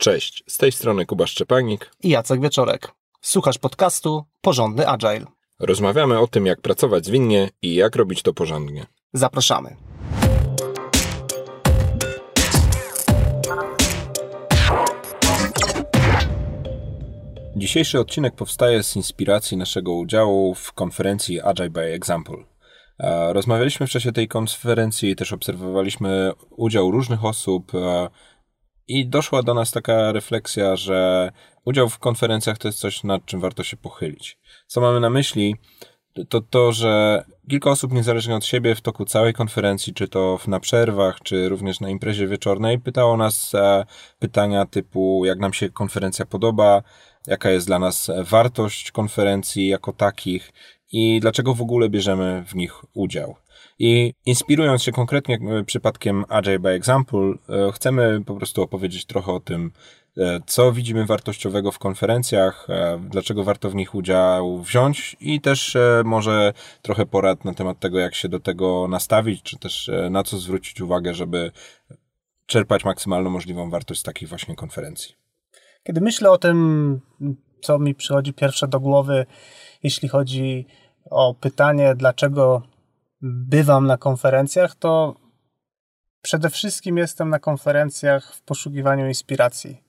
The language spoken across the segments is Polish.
Cześć, z tej strony Kuba Szczepanik i Jacek Wieczorek. Słuchasz podcastu Porządny Agile. Rozmawiamy o tym, jak pracować zwinnie i jak robić to porządnie. Zapraszamy. Dzisiejszy odcinek powstaje z inspiracji naszego udziału w konferencji Agile by Example. Rozmawialiśmy w czasie tej konferencji, też obserwowaliśmy udział różnych osób i doszła do nas taka refleksja, że udział w konferencjach to jest coś, nad czym warto się pochylić. Co mamy na myśli? To to, że kilka osób niezależnie od siebie w toku całej konferencji, czy to na przerwach, czy również na imprezie wieczornej, pytało nas e, pytania typu, jak nam się konferencja podoba, jaka jest dla nas wartość konferencji jako takich i dlaczego w ogóle bierzemy w nich udział. I inspirując się konkretnie e, przypadkiem Agile by Example, e, chcemy po prostu opowiedzieć trochę o tym, e, co widzimy wartościowego w konferencjach, dlaczego warto w nich udział wziąć i też może trochę porad na temat tego, jak się do tego nastawić, czy też na co zwrócić uwagę, żeby czerpać maksymalną możliwą wartość z takich właśnie konferencji. Kiedy myślę o tym, co mi przychodzi pierwsze do głowy, jeśli chodzi o pytanie, dlaczego bywam na konferencjach, to przede wszystkim jestem na konferencjach w poszukiwaniu inspiracji.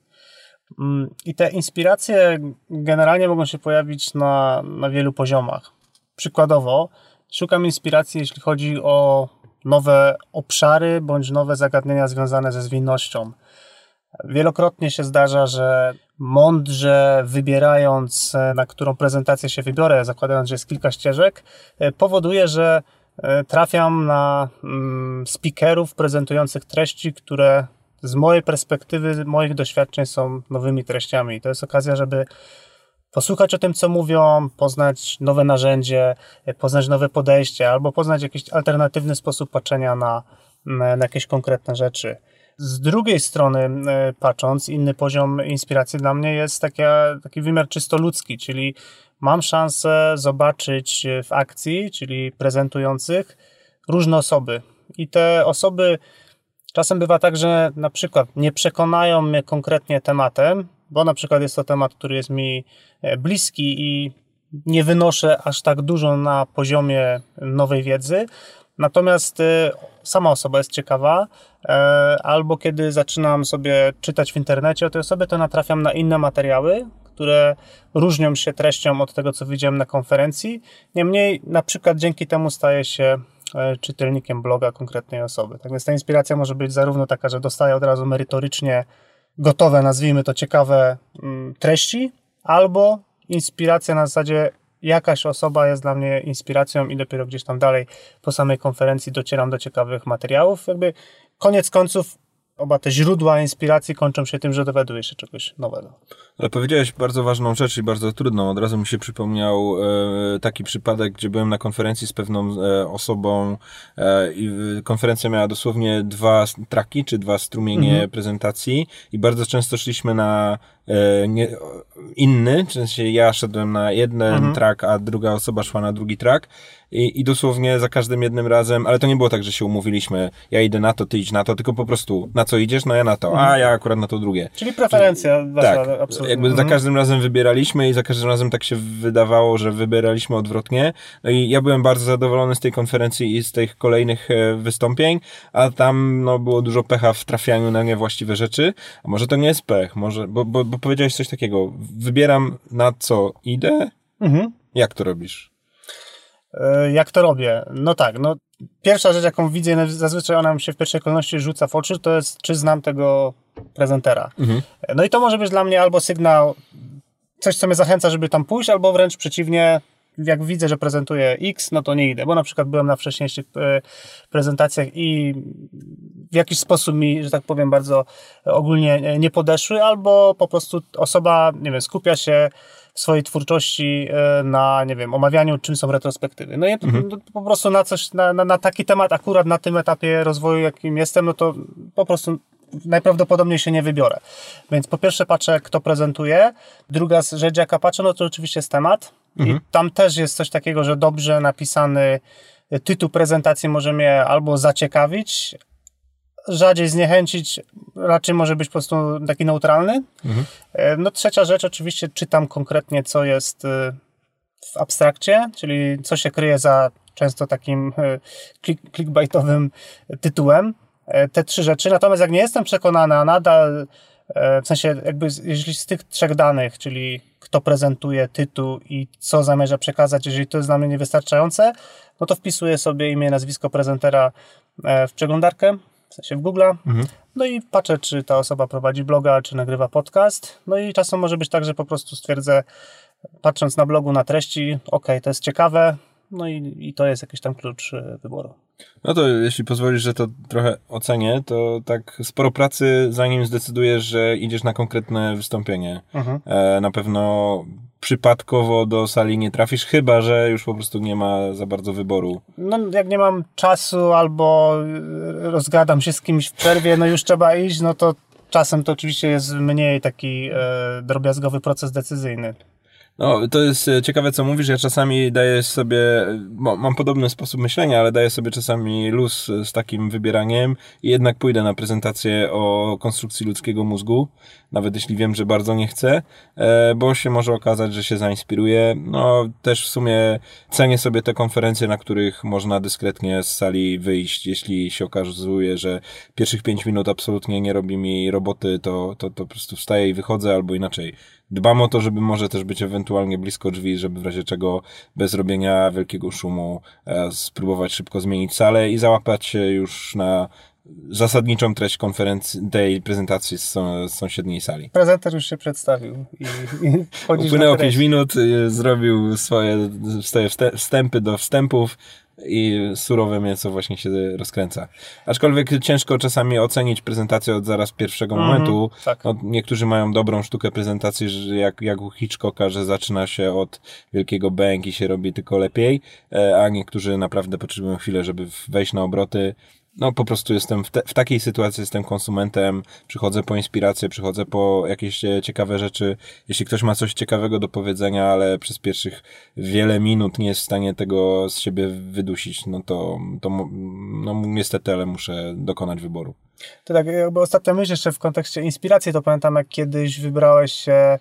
Mm, I te inspiracje generalnie mogą się pojawić na, na wielu poziomach. Przykładowo, szukam inspiracji, jeśli chodzi o nowe obszary bądź nowe zagadnienia związane ze zwinnością. Wielokrotnie się zdarza, że mądrze wybierając, na którą prezentację się wybiorę, zakładając, że jest kilka ścieżek, powoduje, że E, trafiam na mm, speakerów prezentujących treści, które z mojej perspektywy, moich doświadczeń są nowymi treściami. To jest okazja, żeby posłuchać o tym, co mówią, poznać nowe narzędzie, e, poznać nowe podejście, albo poznać jakiś alternatywny sposób patrzenia na, na jakieś konkretne rzeczy. Z drugiej strony, e, patrząc, inny poziom inspiracji dla mnie jest taki, wymiar czysto ludzki, czyli mam szansę zobaczyć w akcji, czyli prezentujących, różne osoby. I te osoby czasem bywa tak, że na przykład nie przekonają mnie konkretnie tematem, bo na przykład jest to temat, który jest mi e, bliski i nie wynoszę aż tak dużo na poziomie nowej wiedzy. Natomiast e, sama osoba jest ciekawa, e, albo kiedy zaczynam sobie czytać w internecie o tej osobie, to natrafiam na inne materiały, które różnią się treścią od tego, co widziałem na konferencji. Niemniej, na przykład dzięki temu staję się e, czytelnikiem bloga konkretnej osoby. Tak więc ta inspiracja może być zarówno taka, że dostaję od razu merytorycznie gotowe, nazwijmy to ciekawe mm, treści, albo inspiracja na zasadzie jakaś osoba jest dla mnie inspiracją i dopiero gdzieś tam dalej po samej konferencji docieram do ciekawych materiałów. Jakby koniec końców oba te źródła inspiracji kończą się tym, że dowiadujesz się czegoś nowego. Ale powiedziałeś bardzo ważną rzecz i bardzo trudną. Od razu mi się przypomniał e, taki przypadek, gdzie byłem na konferencji z pewną e, osobą e, i konferencja miała dosłownie dwa traki, czy dwa strumienie mhm. prezentacji i bardzo często szliśmy na nie, inny, w sensie ja szedłem na jeden mhm. track, a druga osoba szła na drugi track i, i dosłownie za każdym jednym razem, ale to nie było tak, że się umówiliśmy, ja idę na to, ty idź na to, tylko po prostu na co idziesz, no ja na to, a mhm. ja akurat na to drugie. Czyli preferencja tak, absolutnie. jakby mhm. za każdym razem wybieraliśmy i za każdym razem tak się wydawało, że wybieraliśmy odwrotnie. No i ja byłem bardzo zadowolony z tej konferencji i z tych kolejnych e, wystąpień, a tam no, było dużo pecha w trafianiu na niewłaściwe rzeczy. A może to nie jest pech, może, bo, bo, bo powiedziałeś coś takiego, wybieram na co idę, mhm. jak to robisz? E, jak to robię? No tak, no pierwsza rzecz, jaką widzę, zazwyczaj ona mi się w pierwszej kolejności rzuca w oczy, to jest, czy znam tego prezentera. Mhm. No i to może być dla mnie albo sygnał, coś, co mnie zachęca, żeby tam pójść, albo wręcz przeciwnie, jak widzę, że prezentuje X, no to nie idę, bo na przykład byłem na wcześniejszych e, prezentacjach i w jakiś sposób mi, że tak powiem, bardzo ogólnie nie podeszły, albo po prostu osoba, nie wiem, skupia się swojej twórczości e, na, nie wiem, omawianiu, czym są retrospektywy. No i mhm. po prostu na coś, na, na, na taki temat, akurat na tym etapie rozwoju, jakim jestem, no to po prostu najprawdopodobniej się nie wybiorę. Więc po pierwsze patrzę, kto prezentuje. Druga rzecz, jaka patrzę, no to oczywiście jest temat. Mhm. I tam też jest coś takiego, że dobrze napisany tytuł prezentacji może mnie albo zaciekawić, rzadziej zniechęcić, raczej może być po prostu taki neutralny. Mhm. No trzecia rzecz, oczywiście czytam konkretnie, co jest w abstrakcie, czyli co się kryje za często takim klik, clickbaitowym tytułem. Te trzy rzeczy. Natomiast jak nie jestem przekonany, a nadal w sensie jakby jeśli z tych trzech danych, czyli kto prezentuje tytuł i co zamierza przekazać, jeżeli to jest dla mnie niewystarczające, no to wpisuję sobie imię, nazwisko prezentera e, w przeglądarkę, w sensie w Google, mhm. no i patrzę, czy ta osoba prowadzi bloga, czy nagrywa podcast, no i czasem może być tak, że po prostu stwierdzę, patrząc na blogu, na treści, ok, to jest ciekawe, no i, i to jest jakiś tam klucz e, wyboru. No to jeśli pozwolisz, że to trochę ocenię, to tak sporo pracy, zanim zdecydujesz, że idziesz na konkretne wystąpienie. Mhm. E, na pewno przypadkowo do sali nie trafisz, chyba że już po prostu nie ma za bardzo wyboru. No, jak nie mam czasu albo e, rozgadam się z kimś w przerwie, no już trzeba iść, no to czasem to oczywiście jest mniej taki e, drobiazgowy proces decyzyjny. No, to jest e, ciekawe, co mówisz. Ja czasami daję sobie, mam podobny sposób myślenia, ale daję sobie czasami luz z takim wybieraniem i jednak pójdę na prezentację o konstrukcji ludzkiego mózgu, nawet jeśli wiem, że bardzo nie chcę, e, bo się może okazać, że się zainspiruję. No, też w sumie cenię sobie te konferencje, na których można dyskretnie z sali wyjść. Jeśli się okazuje, że pierwszych pięć minut absolutnie nie robi mi roboty, to, to, to po prostu wstaję i wychodzę, albo inaczej dbam o to, żeby może też być ewentualnie blisko drzwi, żeby w razie czego bez robienia wielkiego szumu e, spróbować szybko zmienić salę i załapać się już na zasadniczą treść konferencji, tej prezentacji z, z sąsiedniej sali. Prezenter już się przedstawił i, i Upłynęło 5 minut, e, zrobił swoje, swoje wstępy do wstępów, i surowe mięso właśnie się rozkręca. Aczkolwiek ciężko czasami ocenić prezentację od zaraz pierwszego mm, momentu. Tak. No, niektórzy mają dobrą sztukę prezentacji, że jak, jak u Hitchcocka, że zaczyna się od wielkiego bang i się robi tylko lepiej, e, a niektórzy naprawdę potrzebują chwilę, żeby wejść na obroty no po prostu jestem w, te, w, takiej sytuacji, jestem konsumentem, przychodzę po inspirację, przychodzę po jakieś e, ciekawe rzeczy. Jeśli ktoś ma coś ciekawego do powiedzenia, ale przez pierwszych wiele minut nie jest w stanie tego z siebie wydusić, no to, to no niestety, ale muszę dokonać wyboru. To tak jakby ostatnia myśl jeszcze w kontekście inspiracji, to pamiętam jak kiedyś wybrałeś się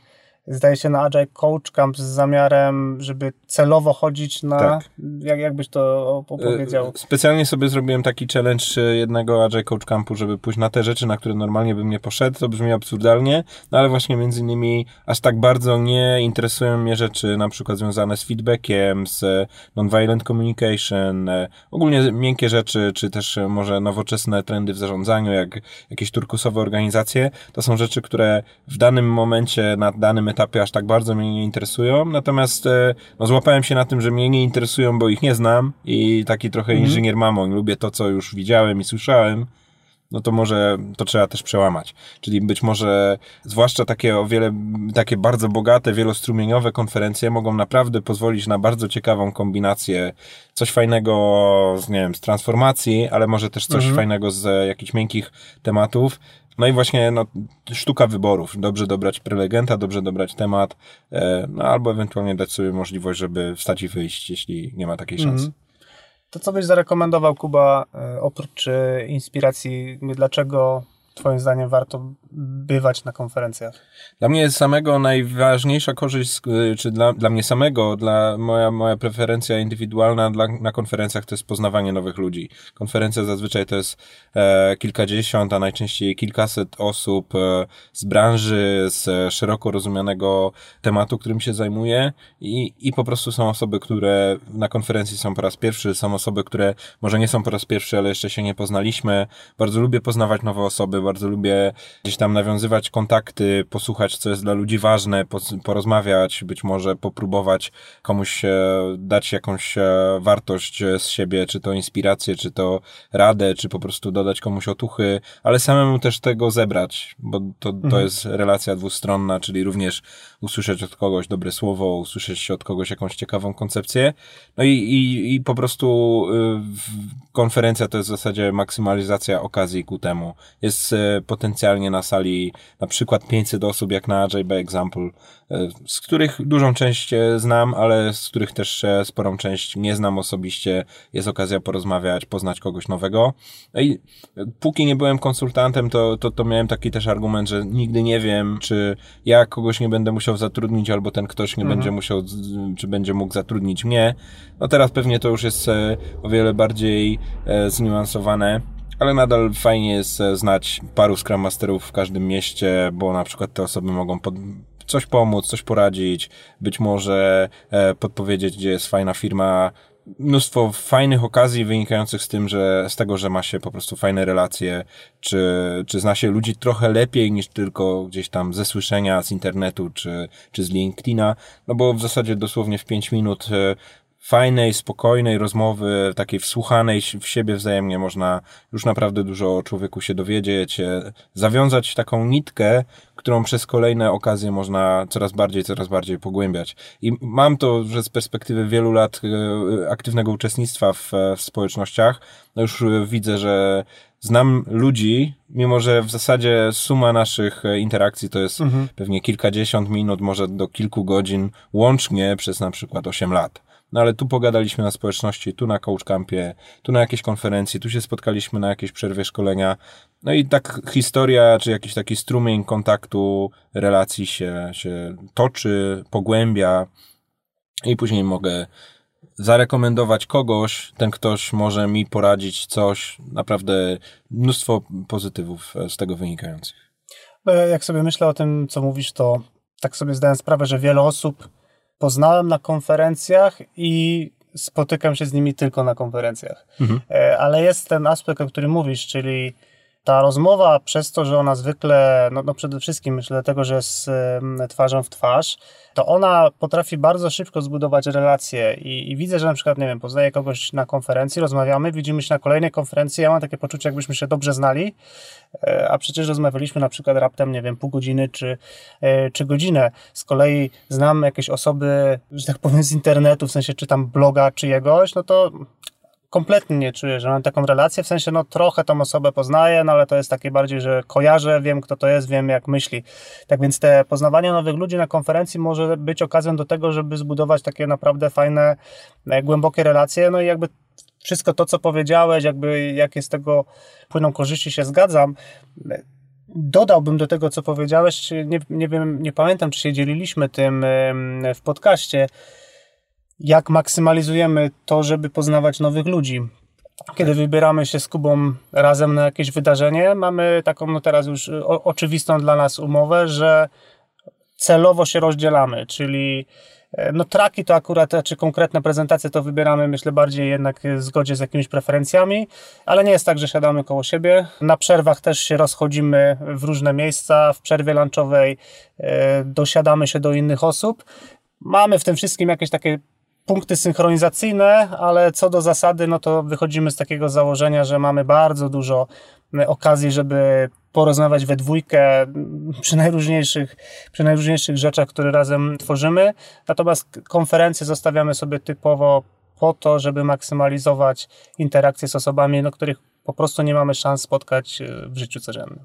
zdaje się na Agile Coach Camp z zamiarem, żeby celowo chodzić na... Tak. Jak, jak byś to opowiedział? E, specjalnie sobie zrobiłem taki challenge jednego Agile Coach Campu, żeby pójść na te rzeczy, na które normalnie bym nie poszedł. To brzmi absurdalnie, no ale właśnie między innymi aż tak bardzo nie interesują mnie rzeczy na przykład związane z feedbackiem, z nonviolent communication, ogólnie miękkie rzeczy, czy też może nowoczesne trendy w zarządzaniu, jak jakieś turkusowe organizacje. To są rzeczy, które w danym momencie, na danym etapie etapie aż tak bardzo mnie nie interesują, natomiast e, no, złapałem się na tym, że mnie nie interesują, bo ich nie znam i taki trochę -hmm. inżynier mamoń, lubię to, co już widziałem i słyszałem, no to może to trzeba też przełamać. Czyli być może, zwłaszcza takie o wiele, takie bardzo bogate, wielostrumieniowe konferencje mogą naprawdę pozwolić na bardzo ciekawą kombinację, coś fajnego z, nie wiem, z transformacji, ale może też coś mhm. fajnego z jakichś miękkich tematów, no i właśnie no, sztuka wyborów. Dobrze dobrać prelegenta, dobrze dobrać temat, e, no albo ewentualnie dać sobie możliwość, żeby wstać i wyjść, jeśli nie ma takiej szansy. -hmm. To co byś zarekomendował, Kuba, e, oprócz e, inspiracji, dlaczego Twoim zdaniem warto bywać na konferencjach? Dla mnie samego najważniejsza korzyść, czy dla, dla mnie samego, dla moja, moja preferencja indywidualna dla, na konferencjach to jest poznawanie nowych ludzi. Konferencja zazwyczaj to jest e, kilkadziesiąt, a najczęściej kilkaset osób e, z branży, z szeroko rozumianego tematu, którym się zajmuję i, i po prostu są osoby, które na konferencji są po raz pierwszy, są osoby, które może nie są po raz pierwszy, ale jeszcze się nie poznaliśmy. Bardzo lubię poznawać nowe osoby, bardzo lubię gdzieś tam nawiązywać kontakty, posłuchać, co jest dla ludzi ważne, porozmawiać, być może popróbować komuś e, dać jakąś e, wartość z siebie, czy to inspirację, czy to radę, czy po prostu dodać komuś otuchy, ale samemu też tego zebrać, bo to, to mhm. jest relacja dwustronna, czyli również usłyszeć od kogoś dobre słowo, usłyszeć od kogoś jakąś ciekawą koncepcję, no i, i, i po prostu y, konferencja to jest w zasadzie maksymalizacja okazji ku temu. Jest e, potencjalnie na sali na przykład 500 osób, jak na by Example, e, z których dużą część e, znam, ale z których też sporą część nie znam osobiście. Jest okazja porozmawiać, poznać kogoś nowego. No I póki nie byłem konsultantem, to, to, to miałem taki też argument, że nigdy nie wiem, czy ja kogoś nie będę musiał zatrudnić, albo ten ktoś nie mhm. będzie musiał, czy będzie mógł zatrudnić mnie. No teraz pewnie to już jest o wiele bardziej zniuansowane ale nadal fajnie jest e, znać paru Scrum Masterów w każdym mieście, bo na przykład te osoby mogą pod, coś pomóc, coś poradzić, być może e, podpowiedzieć, gdzie jest fajna firma, mnóstwo fajnych okazji wynikających z tym, że z tego, że ma się po prostu fajne relacje, czy, czy zna się ludzi trochę lepiej niż tylko gdzieś tam ze słyszenia z internetu, czy, czy z LinkedIna, no bo w zasadzie dosłownie w 5 minut e, fajnej, spokojnej rozmowy, takiej wsłuchanej w siebie wzajemnie można już naprawdę dużo o człowieku się dowiedzieć, e, zawiązać taką nitkę, którą przez kolejne okazje można coraz bardziej, coraz bardziej pogłębiać. I mam to, że z perspektywy wielu lat e, aktywnego uczestnictwa w, w społecznościach, no już widzę, że znam ludzi, mimo że w zasadzie suma naszych e, interakcji to jest mhm. pewnie kilkadziesiąt minut, może do kilku godzin łącznie przez na przykład 8 lat. No ale tu pogadaliśmy na społeczności, tu na Coach Campie, tu na jakiejś konferencji, tu się spotkaliśmy na jakiejś przerwie szkolenia. No i tak historia, czy jakiś taki strumień kontaktu, relacji się, się toczy, pogłębia i później mogę zarekomendować kogoś, ten ktoś może mi poradzić coś, naprawdę mnóstwo pozytywów z tego wynikających. Jak sobie myślę o tym, co mówisz, to tak sobie zdałem sprawę, że wiele osób poznałem na konferencjach i spotykam się z nimi tylko na konferencjach. Mhm. E, ale jest ten aspekt, o którym mówisz, czyli ta rozmowa przez to, że ona zwykle, no, no przede wszystkim myślę dlatego, że jest twarzą w twarz, to ona potrafi bardzo szybko zbudować relacje i, i, widzę, że na przykład, nie wiem, poznaję kogoś na konferencji, rozmawiamy, widzimy się na kolejnej konferencji, ja mam takie poczucie, jakbyśmy się dobrze znali, e, a przecież rozmawialiśmy na przykład raptem, nie wiem, pół godziny czy, e, czy godzinę. Z kolei znam jakieś osoby, że tak powiem, z internetu, w sensie czytam bloga czyjegoś, no to kompletnie nie czuję, że mam taką relację, w sensie no trochę tą osobę poznaję, no ale to jest takie bardziej, że kojarzę, wiem kto to jest, wiem jak myśli. Tak więc te poznawanie nowych ludzi na konferencji może być okazją do tego, żeby zbudować takie naprawdę fajne, e, głębokie relacje, no i jakby wszystko to, co powiedziałeś, jakby jakie z tego płyną korzyści, się zgadzam. Dodałbym do tego, co powiedziałeś, nie, nie wiem, nie pamiętam, czy się dzieliliśmy tym w podcaście, jak maksymalizujemy to, żeby poznawać nowych ludzi. Kiedy wybieramy się z Kubą razem na jakieś wydarzenie, mamy taką no teraz już o, oczywistą dla nas umowę, że celowo się rozdzielamy, czyli e, no traki to akurat, czy konkretne prezentacje to wybieramy, myślę, bardziej jednak w zgodzie z jakimiś preferencjami, ale nie jest tak, że siadamy koło siebie. Na przerwach też się rozchodzimy w różne miejsca, w przerwie lunchowej e, dosiadamy się do innych osób. Mamy w tym wszystkim jakieś takie punkty synchronizacyjne, ale co do zasady, no to wychodzimy z takiego założenia, że mamy bardzo dużo e, okazji, żeby porozmawiać we dwójkę przy najróżniejszych, przy najróżniejszych rzeczach, które razem tworzymy. Natomiast konferencje zostawiamy sobie typowo po to, żeby maksymalizować interakcje z osobami, no, których po prostu nie mamy szans spotkać e, w życiu codziennym.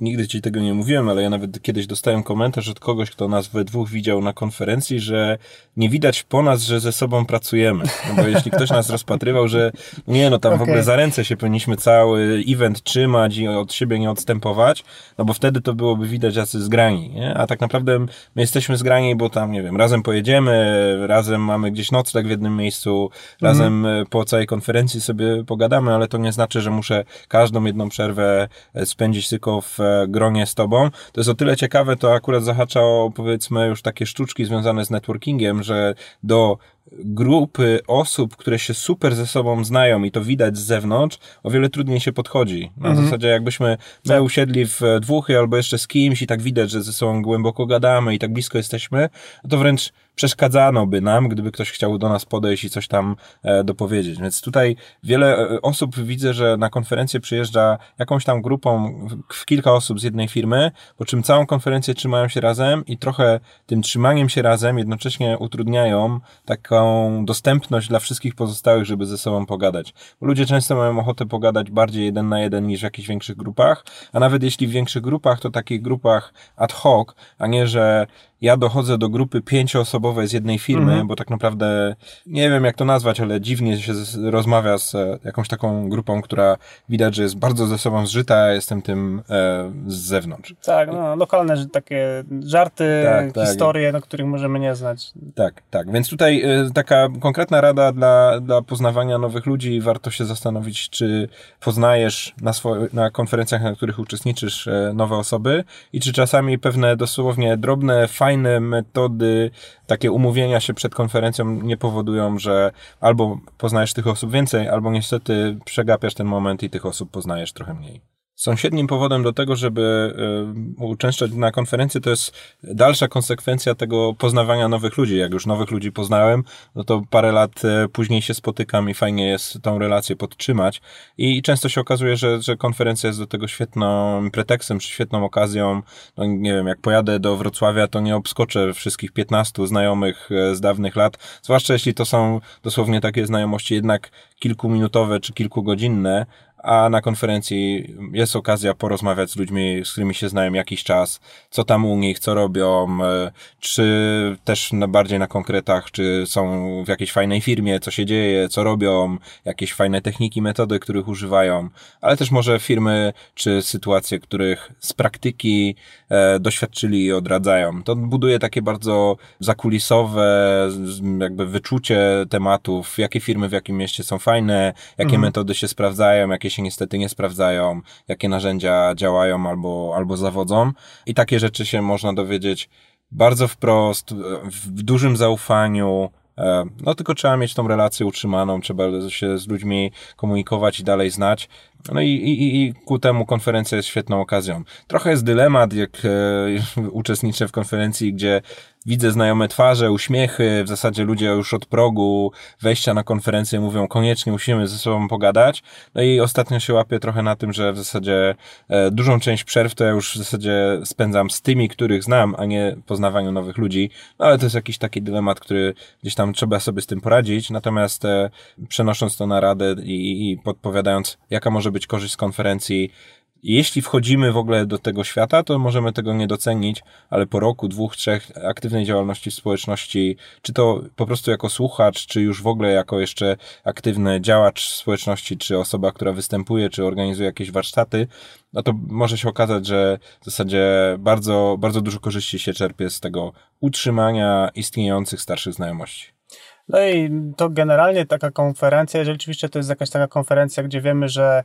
Nigdy ci tego nie mówiłem, ale ja nawet kiedyś dostałem komentarz od kogoś, kto nas we dwóch widział na konferencji, że nie widać po nas, że ze sobą pracujemy. No bo jeśli ktoś nas rozpatrywał, że nie, no tam okay. w ogóle za ręce się powinniśmy cały event trzymać i od siebie nie odstępować, no bo wtedy to byłoby widać jacy zgrani, nie? A tak naprawdę my jesteśmy zgrani, bo tam, nie wiem, razem pojedziemy, razem mamy gdzieś nocleg w jednym miejscu, razem mm. po całej konferencji sobie pogadamy, ale to nie znaczy, że muszę muszę każdą jedną przerwę e, spędzić tylko w e, gronie z tobą. To jest o tyle ciekawe, to akurat zahacza o powiedzmy już takie sztuczki związane z networkingiem, że do grupy osób, które się super ze sobą znają i to widać z zewnątrz, o wiele trudniej się podchodzi. Na mhm. zasadzie jakbyśmy my tak. usiedli w dwóch albo jeszcze z kimś i tak widać, że ze sobą głęboko gadamy i tak blisko jesteśmy, to wręcz przeszkadzano by nam, gdyby ktoś chciał do nas podejść i coś tam e, dopowiedzieć. Więc tutaj wiele e, osób widzę, że na konferencję przyjeżdża jakąś tam grupą w kilka osób z jednej firmy, po czym całą konferencję trzymają się razem i trochę tym trzymaniem się razem jednocześnie utrudniają taką dostępność dla wszystkich pozostałych, żeby ze sobą pogadać. Bo ludzie często mają ochotę pogadać bardziej jeden na jeden niż w jakichś większych grupach, a nawet jeśli w większych grupach, to takich grupach ad hoc, a nie, że ja dochodzę do grupy pięcioosobowej z jednej firmy, mhm. bo tak naprawdę nie wiem jak to nazwać, ale dziwnie się z, rozmawia z e, jakąś taką grupą, która widać, że jest bardzo ze sobą zżyta, a jestem tym e, z zewnątrz. Tak, no, lokalne takie żarty, tak, tak. historie, tak. których możemy nie znać. Tak, tak. Więc tutaj e, taka konkretna rada dla, dla poznawania nowych ludzi. Warto się zastanowić, czy poznajesz na, swoje, na konferencjach, na których uczestniczysz, e, nowe osoby i czy czasami pewne dosłownie drobne, fajne fajne metody, takie umówienia się przed konferencją nie powodują, że albo poznajesz tych osób więcej, albo niestety przegapiasz ten moment i tych osób poznajesz trochę mniej. Sąsiednim powodem do tego, żeby y, uczęszczać na konferencję, to jest dalsza konsekwencja tego poznawania nowych ludzi. Jak już nowych ludzi poznałem, no to parę lat y, później się spotykam i fajnie jest tą relację podtrzymać. I często się okazuje, że, że konferencja jest do tego świetną pretekstem, czy świetną okazją. No nie wiem, jak pojadę do Wrocławia, to nie obskoczę wszystkich 15 znajomych y, z dawnych lat, zwłaszcza jeśli to są dosłownie takie znajomości jednak kilkuminutowe czy kilkugodzinne, a na konferencji jest okazja porozmawiać z ludźmi, z którymi się znają jakiś czas, co tam u nich, co robią, e, czy też bardziej na konkretach, czy są w jakiejś fajnej firmie, co się dzieje, co robią, jakieś fajne techniki, metody, których używają, ale też może firmy, czy sytuacje, których z praktyki doświadczyli i odradzają. To buduje takie bardzo zakulisowe jakby wyczucie tematów, jakie firmy w jakim mieście są fajne, jakie mhm. metody się sprawdzają, jakie jakie się niestety nie sprawdzają, jakie narzędzia działają albo, albo zawodzą. I takie rzeczy się można dowiedzieć bardzo wprost, w dużym zaufaniu, e, no tylko trzeba mieć tą relację utrzymaną, trzeba się z ludźmi komunikować i dalej znać. No i, i, i ku temu konferencja jest świetną okazją. Trochę jest dylemat, jak e, uczestniczę w konferencji, gdzie widzę znajome twarze, uśmiechy, w zasadzie ludzie już od progu wejścia na konferencję mówią koniecznie musimy ze sobą pogadać. No i ostatnio się łapię trochę na tym, że w zasadzie e, dużą część przerw to ja już w zasadzie spędzam z tymi, których znam, a nie poznawaniu nowych ludzi. No ale to jest jakiś taki dylemat, który gdzieś tam trzeba sobie z tym poradzić. Natomiast e, przenosząc to na radę i, i podpowiadając, jaka może być korzyść z konferencji, jeśli wchodzimy w ogóle do tego świata, to możemy tego nie docenić, ale po roku, dwóch, trzech aktywnej działalności w społeczności, czy to po prostu jako słuchacz, czy już w ogóle jako jeszcze aktywny działacz społeczności, czy osoba, która występuje, czy organizuje jakieś warsztaty, no to może się okazać, że w zasadzie bardzo, bardzo dużo korzyści się czerpie z tego utrzymania istniejących starszych znajomości. No i to generalnie taka konferencja, jeżeli oczywiście to jest jakaś taka konferencja, gdzie wiemy, że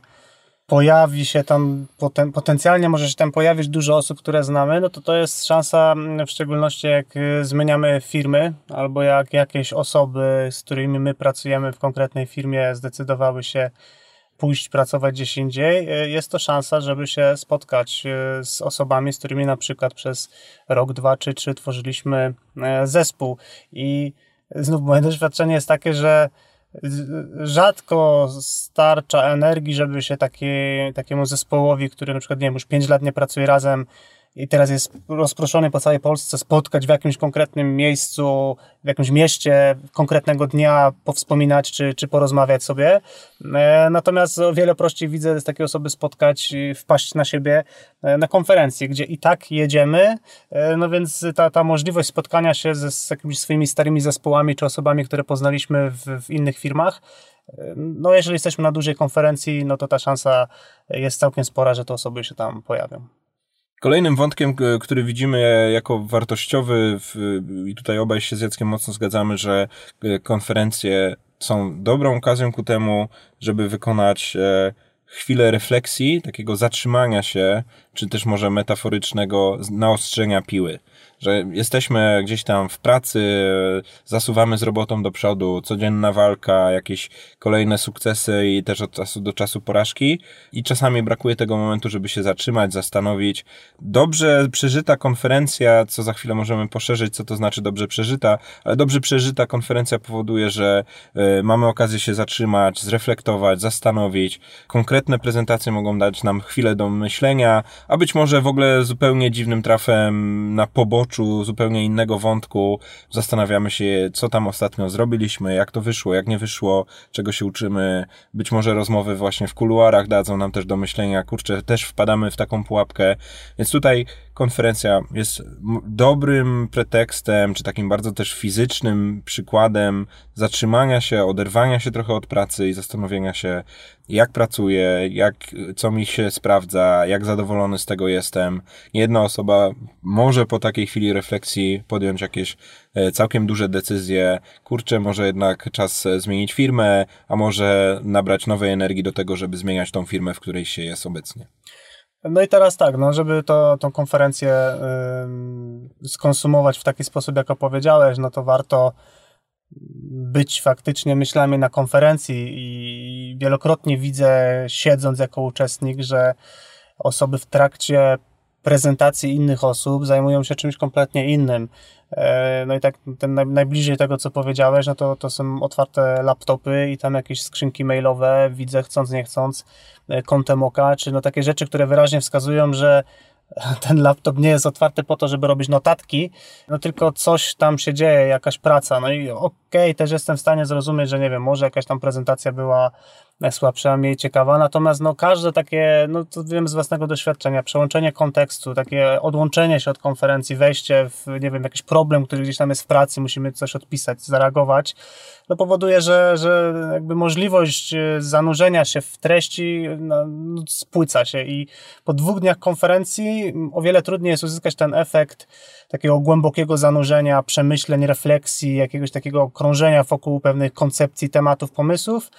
pojawi się tam, poten, potencjalnie może się tam pojawić dużo osób, które znamy, no to to jest szansa, mm, w szczególności jak y, zmieniamy firmy, albo jak jakieś osoby, z którymi my pracujemy w konkretnej firmie, zdecydowały się pójść pracować gdzieś indziej, y, jest to szansa, żeby się spotkać y, z osobami, z którymi na przykład przez rok, dwa czy trzy tworzyliśmy zespół. I znów moje doświadczenie jest takie, że rzadko starcza energii, żeby się taki, takiemu zespołowi, który na przykład, nie wiem, już 5 lat nie pracuje razem, i teraz jest rozproszony po całej Polsce, spotkać w jakimś konkretnym miejscu, w jakimś mieście konkretnego dnia, powspominać czy, czy porozmawiać sobie. E, natomiast o wiele prościej widzę z takiej osoby spotkać, wpaść na siebie e, na konferencję, gdzie i tak jedziemy, e, no więc ta, ta możliwość spotkania się ze, z jakimiś swoimi starymi zespołami czy osobami, które poznaliśmy w, w innych firmach, no jeżeli jesteśmy na dużej konferencji, no to ta szansa jest całkiem spora, że te osoby się tam pojawią. Kolejnym wątkiem, który widzimy jako wartościowy, i tutaj obaj się z Jackiem mocno zgadzamy, że e, konferencje są dobrą okazją ku temu, żeby wykonać e, chwilę refleksji, takiego zatrzymania się, czy też może metaforycznego naostrzenia piły że jesteśmy gdzieś tam w pracy, zasuwamy z robotą do przodu, codzienna walka, jakieś kolejne sukcesy i też od czasu do czasu porażki i czasami brakuje tego momentu, żeby się zatrzymać, zastanowić. Dobrze przeżyta konferencja, co za chwilę możemy poszerzyć, co to znaczy dobrze przeżyta, ale dobrze przeżyta konferencja powoduje, że y, mamy okazję się zatrzymać, zreflektować, zastanowić. Konkretne prezentacje mogą dać nam chwilę do myślenia, a być może w ogóle zupełnie dziwnym trafem na poboczu zupełnie innego wątku, zastanawiamy się, co tam ostatnio zrobiliśmy, jak to wyszło, jak nie wyszło, czego się uczymy. Być może rozmowy właśnie w kuluarach dadzą nam też do myślenia, kurczę, też wpadamy w taką pułapkę. Więc tutaj konferencja jest dobrym pretekstem, czy takim bardzo też fizycznym przykładem zatrzymania się, oderwania się trochę od pracy i zastanowienia się, jak pracuję, jak, co mi się sprawdza, jak zadowolony z tego jestem. Jedna osoba może po takiej chwili refleksji podjąć jakieś e, całkiem duże decyzje. Kurczę, może jednak czas e, zmienić firmę, a może nabrać nowej energii do tego, żeby zmieniać tą firmę, w której się jest obecnie. No i teraz tak, no, żeby to, tą konferencję y, skonsumować w taki sposób, jak opowiedziałeś, no to warto być faktycznie myślami na konferencji i wielokrotnie widzę, siedząc jako uczestnik, że osoby w trakcie prezentacji innych osób zajmują się czymś kompletnie innym. E, no i tak ten najbliżej tego, co powiedziałeś, no to, to są otwarte laptopy i tam jakieś skrzynki mailowe, widzę chcąc, nie chcąc, e, kątem oka, czy no takie rzeczy, które wyraźnie wskazują, że ten laptop nie jest otwarty po to, żeby robić notatki, no tylko coś tam się dzieje, jakaś praca. No i okay, też jestem w stanie zrozumieć, że nie wiem, może jakaś tam prezentacja była najsłabsza, mniej ciekawa, natomiast no każde takie, no to wiem z własnego doświadczenia, przełączenie kontekstu, takie odłączenie się od konferencji, wejście w, nie wiem, jakiś problem, który gdzieś tam jest w pracy, musimy coś odpisać, zareagować, no powoduje, że, że jakby możliwość e, zanurzenia się w treści no, no, spłyca się i po dwóch dniach konferencji o wiele trudniej jest uzyskać ten efekt takiego głębokiego zanurzenia, przemyśleń, refleksji, jakiegoś takiego krążenia wokół pewnych koncepcji, tematów, pomysłów,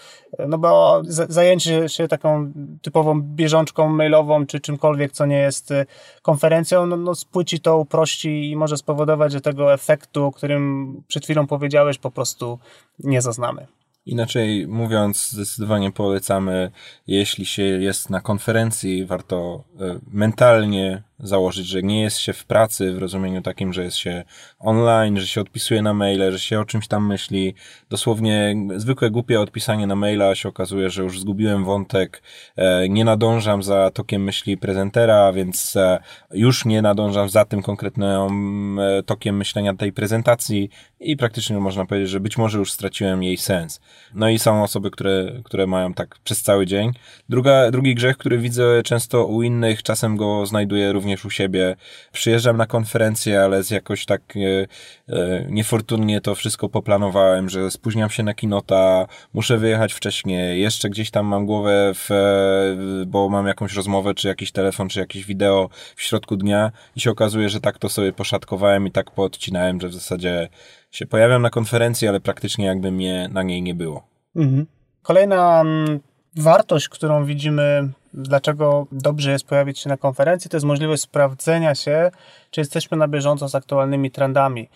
no bo zajęcie się taką typową bieżączką mailową, czy czymkolwiek, co nie jest y, konferencją, no, no spłyci to, uprości i może spowodować, że tego efektu, o którym przed chwilą powiedziałeś, po prostu nie zaznamy. Inaczej mówiąc, zdecydowanie polecamy, jeśli się jest na konferencji, warto y, mentalnie założyć, że nie jest się w pracy w rozumieniu takim, że jest się online, że się odpisuje na maile, że się o czymś tam myśli. Dosłownie zwykłe głupie odpisanie na maila się okazuje, że już zgubiłem wątek, e, nie nadążam za tokiem myśli prezentera, więc e, już nie nadążam za tym konkretnym e, tokiem myślenia tej prezentacji i praktycznie można powiedzieć, że być może już straciłem jej sens. No i są osoby, które, które mają tak przez cały dzień. Druga, drugi grzech, który widzę często u innych, czasem go znajduję również również u siebie. Przyjeżdżam na konferencję, ale z jakoś tak e, e, niefortunnie to wszystko poplanowałem, że spóźniam się na kinota, muszę wyjechać wcześniej, jeszcze gdzieś tam mam głowę w, e, bo mam jakąś rozmowę, czy jakiś telefon, czy jakieś wideo w środku dnia i się okazuje, że tak to sobie poszatkowałem i tak poodcinałem, że w zasadzie się pojawiam na konferencji, ale praktycznie jakby mnie na niej nie było. Mhm. Kolejna mm, wartość, którą widzimy dlaczego dobrze jest pojawić się na konferencji, to jest możliwość sprawdzenia się, czy jesteśmy na bieżąco z aktualnymi trendami.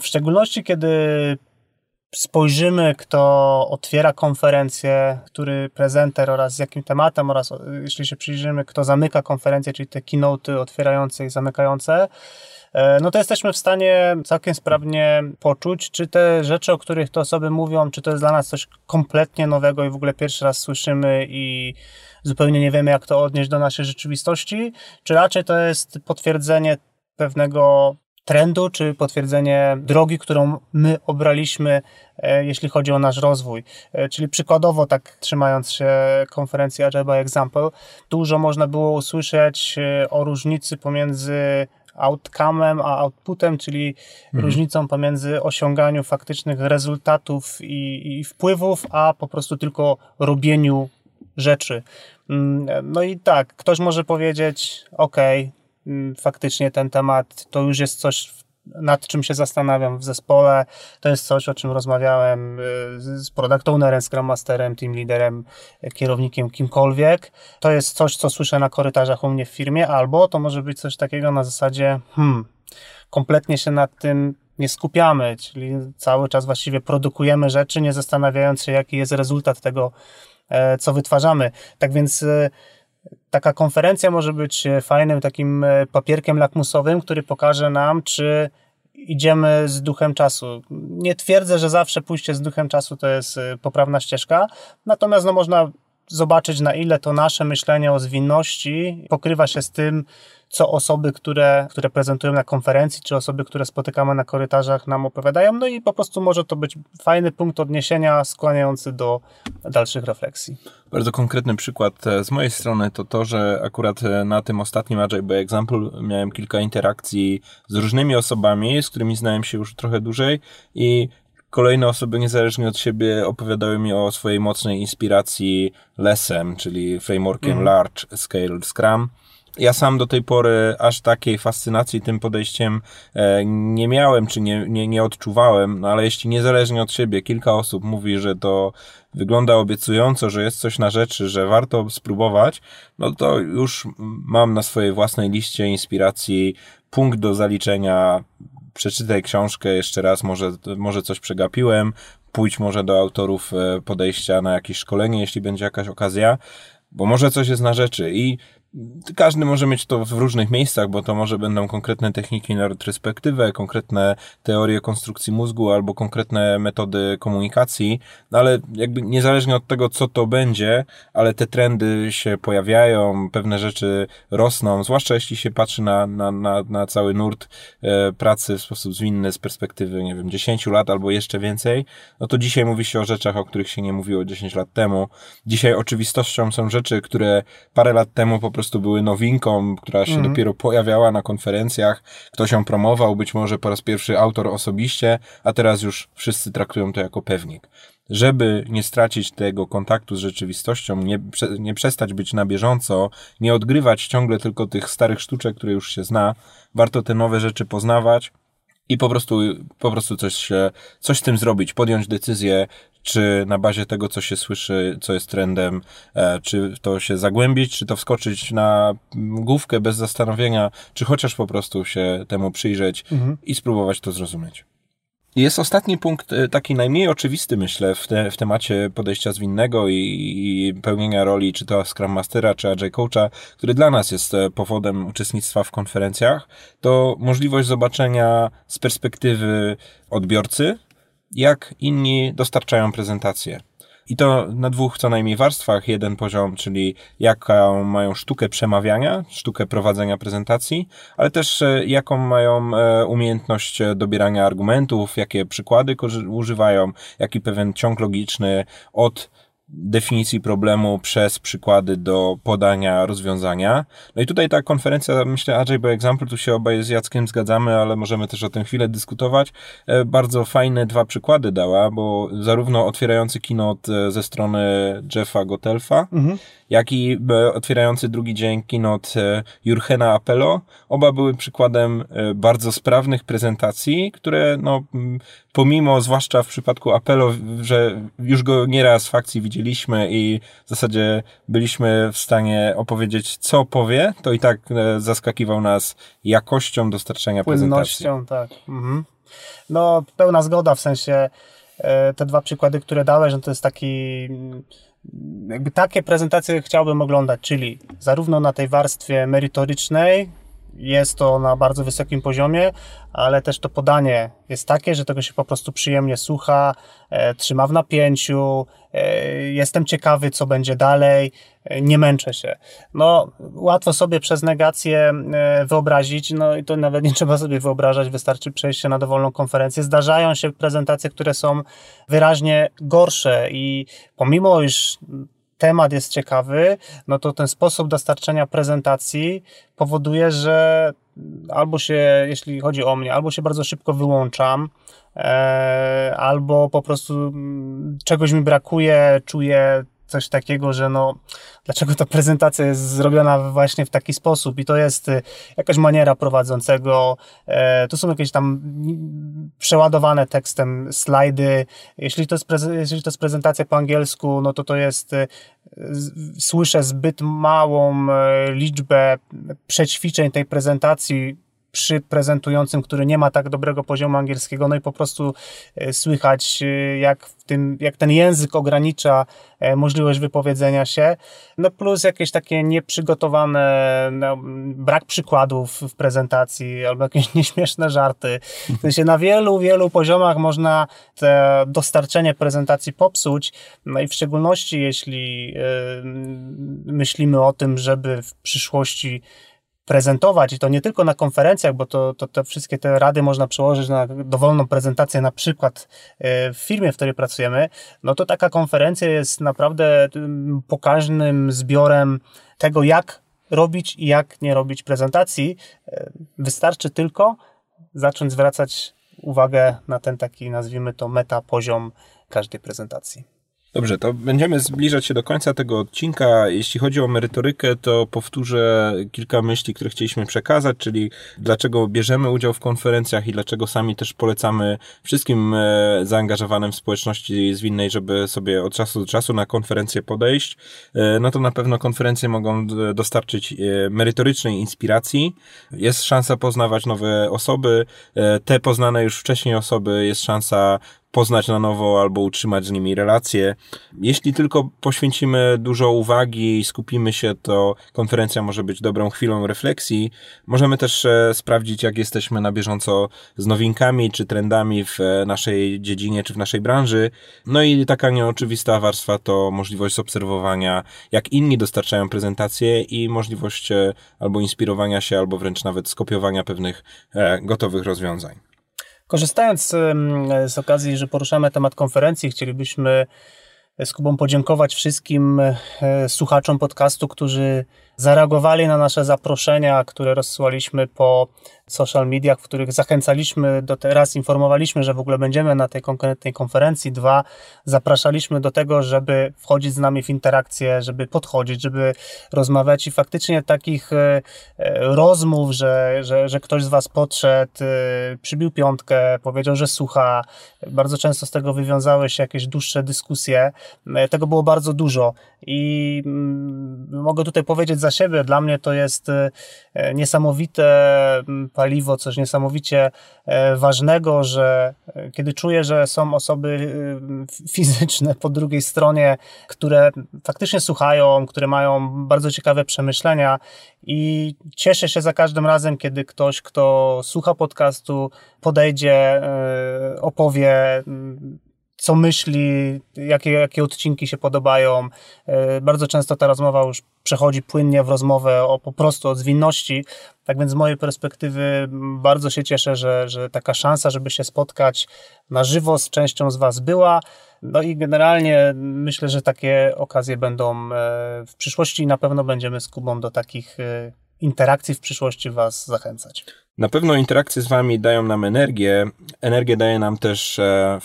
W szczególności, kiedy spojrzymy, kto otwiera konferencję, który prezenter oraz z jakim tematem, oraz jeśli się przyjrzymy, kto zamyka konferencję, czyli te keynote otwierające i zamykające, e, no to jesteśmy w stanie całkiem sprawnie poczuć, czy te rzeczy, o których te osoby mówią, czy to jest dla nas coś kompletnie nowego i w ogóle pierwszy raz słyszymy i zupełnie nie wiemy, jak to odnieść do naszej rzeczywistości, czy raczej to jest potwierdzenie pewnego trendu, czy potwierdzenie drogi, którą my obraliśmy, e, jeśli chodzi o nasz rozwój. E, czyli przykładowo, tak trzymając się konferencji Agile by Example, dużo można było usłyszeć e, o różnicy pomiędzy outcome'em a outputem, czyli mhm. różnicą pomiędzy osiąganiu faktycznych rezultatów i, i wpływów, a po prostu tylko robieniu rzeczy. Mm, no i tak, ktoś może powiedzieć, ok, mm, faktycznie ten temat to już jest coś, nad czym się zastanawiam w zespole, to jest coś, o czym rozmawiałem y, z product ownerem, scrum masterem, team leaderem, kierownikiem, kimkolwiek. To jest coś, co słyszę na korytarzach u mnie w firmie, albo to może być coś takiego na zasadzie, hmm, kompletnie się nad tym nie skupiamy, czyli cały czas właściwie produkujemy rzeczy, nie zastanawiając się, jaki jest rezultat tego, E, co wytwarzamy. Tak więc e, taka konferencja może być e, fajnym takim papierkiem lakmusowym, który pokaże nam, czy idziemy z duchem czasu. Nie twierdzę, że zawsze pójście z duchem czasu to jest poprawna ścieżka, natomiast no, można zobaczyć, na ile to nasze myślenie o zwinności pokrywa się z tym, co osoby, które, które prezentują na konferencji, czy osoby, które spotykamy na korytarzach nam opowiadają, no i po prostu może to być fajny punkt odniesienia skłaniający do dalszych refleksji. Bardzo konkretny przykład e, z mojej strony to to, że akurat e, na tym ostatnim Agile by Example miałem kilka interakcji z różnymi osobami, z którymi znałem się już trochę dłużej i kolejne osoby niezależnie od siebie opowiadały mi o swojej mocnej inspiracji LESem, czyli frameworkiem mm. Large Scale Scrum. Ja sam do tej pory aż takiej fascynacji tym podejściem e, nie miałem, czy nie, nie, nie odczuwałem, no ale jeśli niezależnie od siebie kilka osób mówi, że to wygląda obiecująco, że jest coś na rzeczy, że warto spróbować, no to już mam na swojej własnej liście inspiracji punkt do zaliczenia. Przeczytaj książkę jeszcze raz, może, może coś przegapiłem, pójdź może do autorów e, podejścia na jakieś szkolenie, jeśli będzie jakaś okazja, bo może coś jest na rzeczy. I każdy może mieć to w różnych miejscach, bo to może będą konkretne techniki na retrospektywę, konkretne teorie konstrukcji mózgu albo konkretne metody komunikacji, no ale jakby niezależnie od tego, co to będzie, ale te trendy się pojawiają, pewne rzeczy rosną, zwłaszcza jeśli się patrzy na, na, na, na cały nurt e, pracy w sposób zwinny z perspektywy, nie wiem, 10 lat albo jeszcze więcej, no to dzisiaj mówi się o rzeczach, o których się nie mówiło 10 lat temu. Dzisiaj oczywistością są rzeczy, które parę lat temu po prostu prostu były nowinką, która się mhm. dopiero pojawiała na konferencjach. Ktoś ją promował, być może po raz pierwszy autor osobiście, a teraz już wszyscy traktują to jako pewnik. Żeby nie stracić tego kontaktu z rzeczywistością, nie, nie przestać być na bieżąco, nie odgrywać ciągle tylko tych starych sztuczek, które już się zna, warto te nowe rzeczy poznawać, i po prostu, po prostu coś, coś z tym zrobić, podjąć decyzję, czy na bazie tego, co się słyszy, co jest trendem, e, czy to się zagłębić, czy to wskoczyć na główkę bez zastanowienia, czy chociaż po prostu się temu przyjrzeć mhm. i spróbować to zrozumieć. Jest ostatni punkt, e, taki najmniej oczywisty, myślę, w, te, w temacie podejścia zwinnego i, i, pełnienia roli, czy to Scrum Mastera, czy Agile Coacha, który dla nas jest e, powodem uczestnictwa w konferencjach, to możliwość zobaczenia z perspektywy odbiorcy, jak inni dostarczają prezentację. I to na dwóch co najmniej warstwach. Jeden poziom, czyli jaką mają sztukę przemawiania, sztukę prowadzenia prezentacji, ale też e, jaką mają e, umiejętność dobierania argumentów, jakie przykłady używają, jaki pewien ciąg logiczny od definicji problemu przez przykłady do podania rozwiązania. No i tutaj ta konferencja, myślę, Agile by Example, tu się obaj z Jackiem zgadzamy, ale możemy też o tym chwilę dyskutować. E, bardzo fajne dwa przykłady dała, bo zarówno otwierający keynote ze strony Jeffa Gotelfa, mhm jak i e, otwierający drugi dzień keynote Jurgena Apello. Oba były przykładem e, bardzo sprawnych prezentacji, które no, pomimo, zwłaszcza w przypadku Apello, że już go nieraz w akcji widzieliśmy i w zasadzie byliśmy w stanie opowiedzieć, co powie, to i tak zaskakiwał nas jakością dostarczenia prezentacji. tak. Mhm. No, pełna zgoda, w sensie te dwa przykłady, które dałeś, no to jest taki jakby takie prezentacje chciałbym oglądać, czyli zarówno na tej warstwie merytorycznej, jest to na bardzo wysokim poziomie, ale też to podanie jest takie, że tego się po prostu przyjemnie słucha, e, trzyma w napięciu, e, jestem ciekawy, co będzie dalej, e, nie męczę się. No, łatwo sobie przez negację e, wyobrazić, no i to nawet nie trzeba sobie wyobrażać, wystarczy przejść się na dowolną konferencję. Zdarzają się prezentacje, które są wyraźnie gorsze i pomimo już temat jest ciekawy, no to ten sposób dostarczenia prezentacji powoduje, że albo się, jeśli chodzi o mnie, albo się bardzo szybko wyłączam, e, albo po prostu mm, czegoś mi brakuje, czuję coś takiego, że no, dlaczego ta prezentacja jest zrobiona właśnie w taki sposób? I to jest y, jakaś maniera prowadzącego, e, tu są jakieś tam przeładowane tekstem slajdy, jeśli to jest, jeśli to jest prezentacja po angielsku, no to to jest, y, słyszę zbyt małą e, liczbę przećwiczeń tej prezentacji, przy prezentującym, który nie ma tak dobrego poziomu angielskiego, no i po prostu e, słychać, e, jak, w tym, jak ten język ogranicza e, możliwość wypowiedzenia się, no plus jakieś takie nieprzygotowane, no, brak przykładów w prezentacji, albo jakieś nieśmieszne żarty. W sensie na wielu, wielu poziomach można te dostarczenie prezentacji popsuć, no i w szczególności jeśli myślimy o tym, żeby w przyszłości prezentować i to nie tylko na konferencjach, bo to, to, to wszystkie te rady można przełożyć na dowolną prezentację, na przykład e, w firmie, w której pracujemy, no to taka konferencja jest naprawdę pokaźnym zbiorem tego, jak robić i jak nie robić prezentacji. E, wystarczy tylko zacząć zwracać uwagę na ten taki, nazwijmy to, meta poziom każdej prezentacji. Dobrze, to będziemy zbliżać się do końca tego odcinka. Jeśli chodzi o merytorykę, to powtórzę kilka myśli, które chcieliśmy przekazać, czyli dlaczego bierzemy udział w konferencjach i dlaczego sami też polecamy wszystkim e, zaangażowanym w społeczności zwinnej, żeby sobie od czasu do czasu na konferencję podejść. E, no to na pewno konferencje mogą dostarczyć e, merytorycznej inspiracji. Jest szansa poznawać nowe osoby. Te poznane już wcześniej osoby jest szansa poznać na nowo albo utrzymać z nimi relacje. Jeśli tylko poświęcimy dużo uwagi i skupimy się, to konferencja może być dobrą chwilą refleksji. Możemy też e, sprawdzić, jak jesteśmy na bieżąco z nowinkami czy trendami w e, naszej dziedzinie czy w naszej branży. No i taka nieoczywista warstwa to możliwość obserwowania, jak inni dostarczają prezentacje i możliwość e, albo inspirowania się, albo wręcz nawet skopiowania pewnych gotowych rozwiązań. Korzystając z okazji, że poruszamy temat konferencji, chcielibyśmy z Kubą podziękować wszystkim e, słuchaczom podcastu, którzy zareagowali na nasze zaproszenia, które rozsyłaliśmy po social mediach, w których zachęcaliśmy do teraz, informowaliśmy, że w ogóle będziemy na tej konkretnej konferencji. Dwa, zapraszaliśmy do tego, żeby wchodzić z nami w interakcję, żeby podchodzić, żeby rozmawiać i faktycznie takich e, e, rozmów, że, że, że ktoś z Was podszedł, e, przybił piątkę, powiedział, że słucha. Bardzo często z tego wywiązały się jakieś dłuższe dyskusje. Tego było bardzo dużo i mm, mogę tutaj powiedzieć za siebie, dla mnie to jest niesamowite mm, paliwo, coś niesamowicie e, ważnego, że e, kiedy czuję, że są osoby e, fizyczne po drugiej stronie, które faktycznie słuchają, które mają bardzo ciekawe przemyślenia i cieszę się za każdym razem, kiedy ktoś, kto słucha podcastu, podejdzie, opowie co myśli, jakie, jakie odcinki się podobają. E, bardzo często ta rozmowa już przechodzi płynnie w rozmowę o po prostu o zwinności. Tak więc z mojej perspektywy bardzo się cieszę, że, że taka szansa, żeby się spotkać na żywo z częścią z Was była. No i generalnie myślę, że takie okazje będą e, w przyszłości i na pewno będziemy z Kubą do takich e, interakcji w przyszłości Was zachęcać. Na pewno interakcje z Wami dają nam energię. Energię daje nam też e,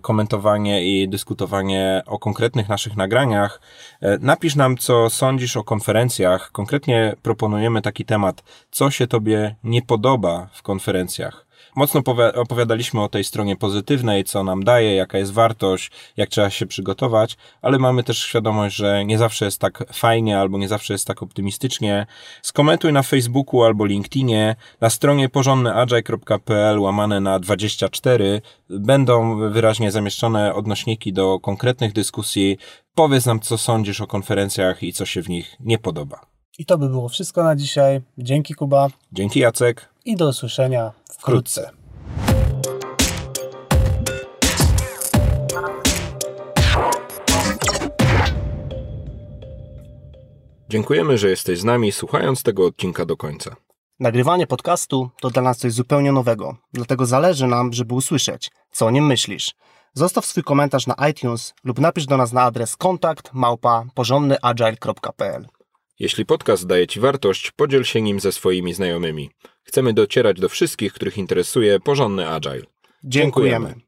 komentowanie i dyskutowanie o konkretnych naszych nagraniach. E, napisz nam, co sądzisz o konferencjach. Konkretnie proponujemy taki temat, co się Tobie nie podoba w konferencjach mocno opowiadaliśmy o tej stronie pozytywnej, co nam daje, jaka jest wartość, jak trzeba się przygotować, ale mamy też świadomość, że nie zawsze jest tak fajnie albo nie zawsze jest tak optymistycznie. Skomentuj na Facebooku albo LinkedInie, na stronie porządnyagile.pl łamane na 24 będą wyraźnie zamieszczone odnośniki do konkretnych dyskusji. Powiedz nam, co sądzisz o konferencjach i co się w nich nie podoba. I to by było wszystko na dzisiaj. Dzięki Kuba. Dzięki Jacek. I do usłyszenia wkrótce. Dziękujemy, że jesteś z nami, słuchając tego odcinka do końca. Nagrywanie podcastu to dla nas coś zupełnie nowego, dlatego zależy nam, żeby usłyszeć, co o nim myślisz. Zostaw swój komentarz na iTunes lub napisz do nas na adres kontakt małpa porządnyagile.pl. Jeśli podcast daje Ci wartość, podziel się nim ze swoimi znajomymi. Chcemy docierać do wszystkich, których interesuje porządny agile. Dziękujemy. Dziękujemy.